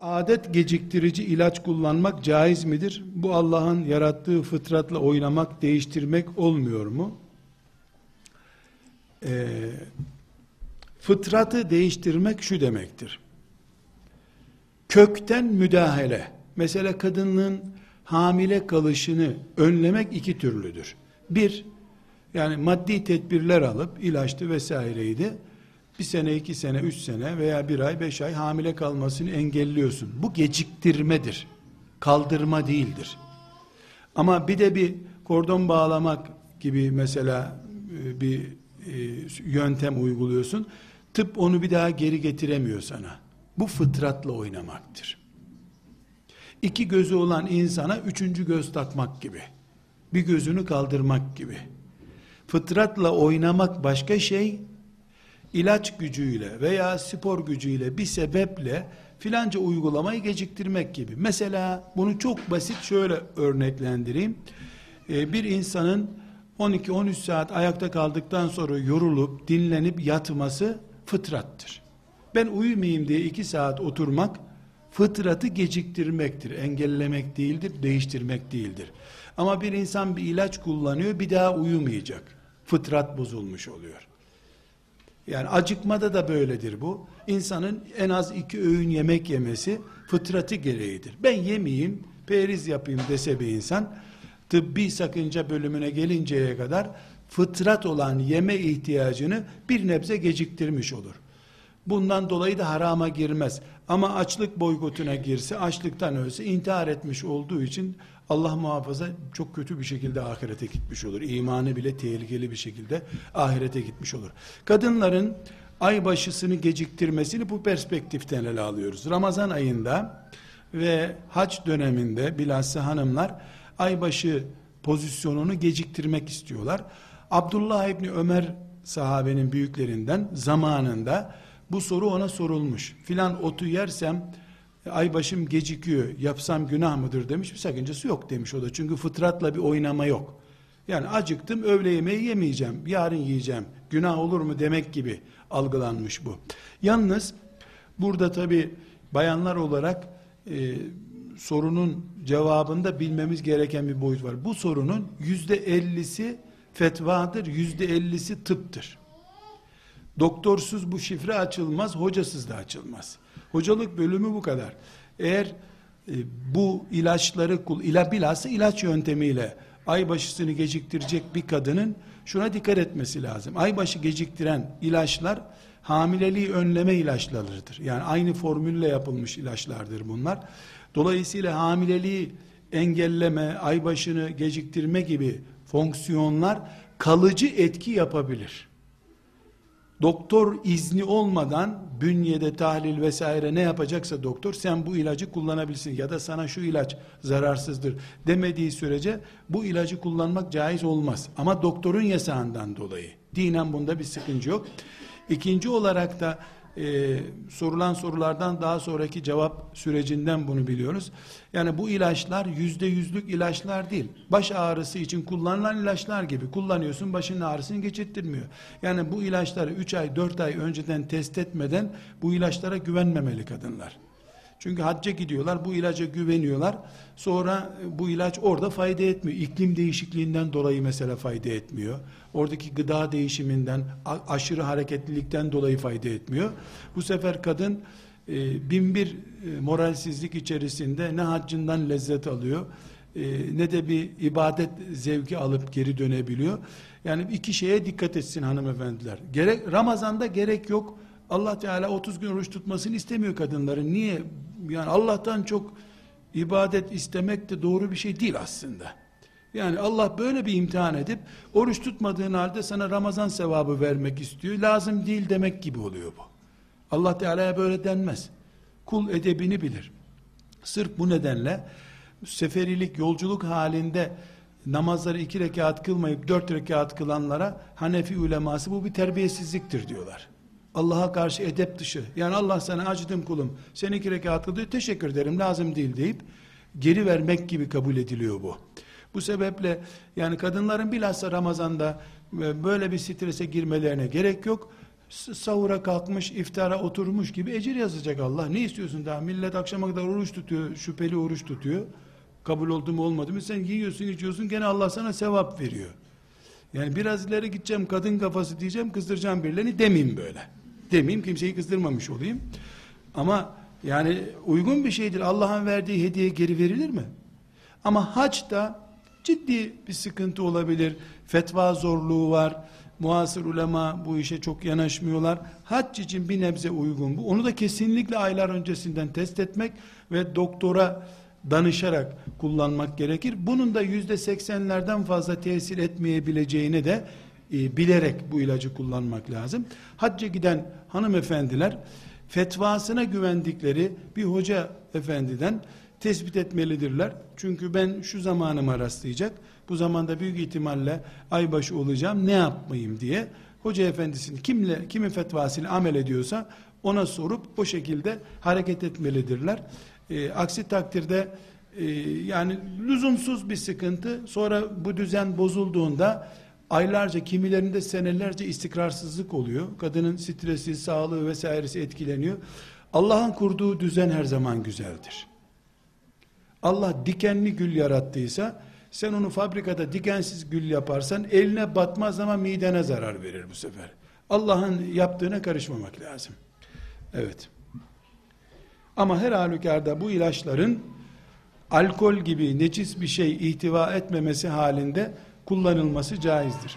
adet geciktirici ilaç kullanmak caiz midir? Bu Allah'ın yarattığı fıtratla oynamak, değiştirmek olmuyor mu? Ee, fıtratı değiştirmek şu demektir. Kökten müdahale. Mesela kadının hamile kalışını önlemek iki türlüdür. Bir, yani maddi tedbirler alıp ilaçtı vesaireydi. Bir sene, iki sene, üç sene veya bir ay, beş ay hamile kalmasını engelliyorsun. Bu geciktirmedir. Kaldırma değildir. Ama bir de bir kordon bağlamak gibi mesela e, bir e, yöntem uyguluyorsun. Tıp onu bir daha geri getiremiyor sana. Bu fıtratla oynamaktır. İki gözü olan insana üçüncü göz takmak gibi. Bir gözünü kaldırmak gibi. Fıtratla oynamak başka şey, ilaç gücüyle veya spor gücüyle bir sebeple filanca uygulamayı geciktirmek gibi. Mesela bunu çok basit şöyle örneklendireyim. Ee, bir insanın 12-13 saat ayakta kaldıktan sonra yorulup dinlenip yatması fıtrattır. Ben uyumayayım diye 2 saat oturmak fıtratı geciktirmektir. Engellemek değildir, değiştirmek değildir. Ama bir insan bir ilaç kullanıyor, bir daha uyumayacak. Fıtrat bozulmuş oluyor. Yani acıkmada da böyledir bu. İnsanın en az iki öğün yemek yemesi fıtratı gereğidir. Ben yemeyeyim, periz yapayım dese bir insan, tıbbi sakınca bölümüne gelinceye kadar fıtrat olan yeme ihtiyacını bir nebze geciktirmiş olur. Bundan dolayı da harama girmez. Ama açlık boykotuna girse, açlıktan ölse intihar etmiş olduğu için Allah muhafaza çok kötü bir şekilde ahirete gitmiş olur. İmanı bile tehlikeli bir şekilde ahirete gitmiş olur. Kadınların ay başısını geciktirmesini bu perspektiften ele alıyoruz. Ramazan ayında ve hac döneminde bilhassa hanımlar aybaşı pozisyonunu geciktirmek istiyorlar. Abdullah İbni Ömer sahabenin büyüklerinden zamanında bu soru ona sorulmuş. Filan otu yersem ay başım gecikiyor yapsam günah mıdır? demiş. Bir sakıncası yok demiş o da. Çünkü fıtratla bir oynama yok. Yani acıktım öğle yemeği yemeyeceğim yarın yiyeceğim. Günah olur mu demek gibi algılanmış bu. Yalnız burada tabi bayanlar olarak e, sorunun cevabında bilmemiz gereken bir boyut var. Bu sorunun yüzde ellisi fetvadır yüzde ellisi tıptır doktorsuz bu şifre açılmaz hocasız da açılmaz Hocalık bölümü bu kadar. Eğer e, bu ilaçları ila bilhassa ilaç yöntemiyle aybaşısını geciktirecek bir kadının şuna dikkat etmesi lazım. Aybaşı geciktiren ilaçlar hamileliği önleme ilaçlarıdır. Yani aynı formülle yapılmış ilaçlardır bunlar. Dolayısıyla hamileliği engelleme, aybaşını geciktirme gibi fonksiyonlar kalıcı etki yapabilir doktor izni olmadan bünyede tahlil vesaire ne yapacaksa doktor sen bu ilacı kullanabilirsin ya da sana şu ilaç zararsızdır demediği sürece bu ilacı kullanmak caiz olmaz. Ama doktorun yasağından dolayı dinen bunda bir sıkıntı yok. İkinci olarak da e, sorulan sorulardan daha sonraki cevap sürecinden bunu biliyoruz. Yani bu ilaçlar yüzde yüzlük ilaçlar değil. Baş ağrısı için kullanılan ilaçlar gibi kullanıyorsun başın ağrısını geçirttirmiyor. Yani bu ilaçları 3 ay 4 ay önceden test etmeden bu ilaçlara güvenmemeli kadınlar. Çünkü hacca gidiyorlar, bu ilaca güveniyorlar. Sonra bu ilaç orada fayda etmiyor. İklim değişikliğinden dolayı mesela fayda etmiyor. Oradaki gıda değişiminden, aşırı hareketlilikten dolayı fayda etmiyor. Bu sefer kadın e, bin bir e, moralsizlik içerisinde ne haccından lezzet alıyor, e, ne de bir ibadet zevki alıp geri dönebiliyor. Yani iki şeye dikkat etsin hanımefendiler. Gerek Ramazan'da gerek yok. Allah Teala 30 gün oruç tutmasını istemiyor kadınların. Niye? Yani Allah'tan çok ibadet istemek de doğru bir şey değil aslında. Yani Allah böyle bir imtihan edip oruç tutmadığın halde sana Ramazan sevabı vermek istiyor. Lazım değil demek gibi oluyor bu. Allah Teala'ya böyle denmez. Kul edebini bilir. Sırf bu nedenle seferilik, yolculuk halinde namazları iki rekat kılmayıp dört rekat kılanlara Hanefi uleması bu bir terbiyesizliktir diyorlar. Allah'a karşı edep dışı. Yani Allah sana acıdım kulum. Sen iki rekat kıldı teşekkür ederim lazım değil deyip geri vermek gibi kabul ediliyor bu. Bu sebeple yani kadınların bilhassa Ramazan'da e, böyle bir strese girmelerine gerek yok. Sahura kalkmış, iftara oturmuş gibi ecir yazacak Allah. Ne istiyorsun daha? Millet akşama kadar oruç tutuyor, şüpheli oruç tutuyor. Kabul oldu mu olmadı mı? Sen yiyorsun, içiyorsun, gene Allah sana sevap veriyor. Yani biraz ileri gideceğim, kadın kafası diyeceğim, kızdıracağım birilerini demeyeyim böyle. Demeyeyim, kimseyi kızdırmamış olayım. Ama yani uygun bir şeydir. Allah'ın verdiği hediye geri verilir mi? Ama haçta ciddi bir sıkıntı olabilir. Fetva zorluğu var. Muasır ulema bu işe çok yanaşmıyorlar. Hac için bir nebze uygun bu. Onu da kesinlikle aylar öncesinden test etmek ve doktora danışarak kullanmak gerekir. Bunun da yüzde seksenlerden fazla tesir etmeyebileceğini de e, bilerek bu ilacı kullanmak lazım. Hacca giden hanımefendiler fetvasına güvendikleri bir hoca efendiden tespit etmelidirler. Çünkü ben şu zamanıma rastlayacak, bu zamanda büyük ihtimalle aybaşı olacağım, ne yapmayayım diye hoca efendisinin kimle, kimin fetvasıyla amel ediyorsa ona sorup o şekilde hareket etmelidirler. E, aksi takdirde e, yani lüzumsuz bir sıkıntı sonra bu düzen bozulduğunda aylarca kimilerinde senelerce istikrarsızlık oluyor. Kadının stresi, sağlığı vesairesi etkileniyor. Allah'ın kurduğu düzen her zaman güzeldir. Allah dikenli gül yarattıysa sen onu fabrikada dikensiz gül yaparsan eline batmaz ama midene zarar verir bu sefer. Allah'ın yaptığına karışmamak lazım. Evet. Ama her halükarda bu ilaçların alkol gibi necis bir şey ihtiva etmemesi halinde kullanılması caizdir.